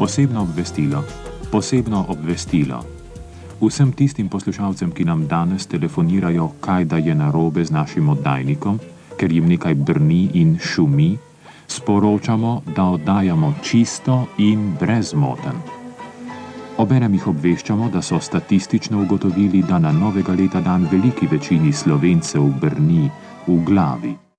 Posebno obvestilo, posebno obvestilo. Vsem tistim poslušalcem, ki nam danes telefonirajo, kaj da je narobe z našim oddajnikom, ker jim nekaj brni in šumi, sporočamo, da oddajamo čisto in brezmoten. Obenem jih obveščamo, da so statistično ugotovili, da na novega leta dan veliki večini slovencev brni v glavi.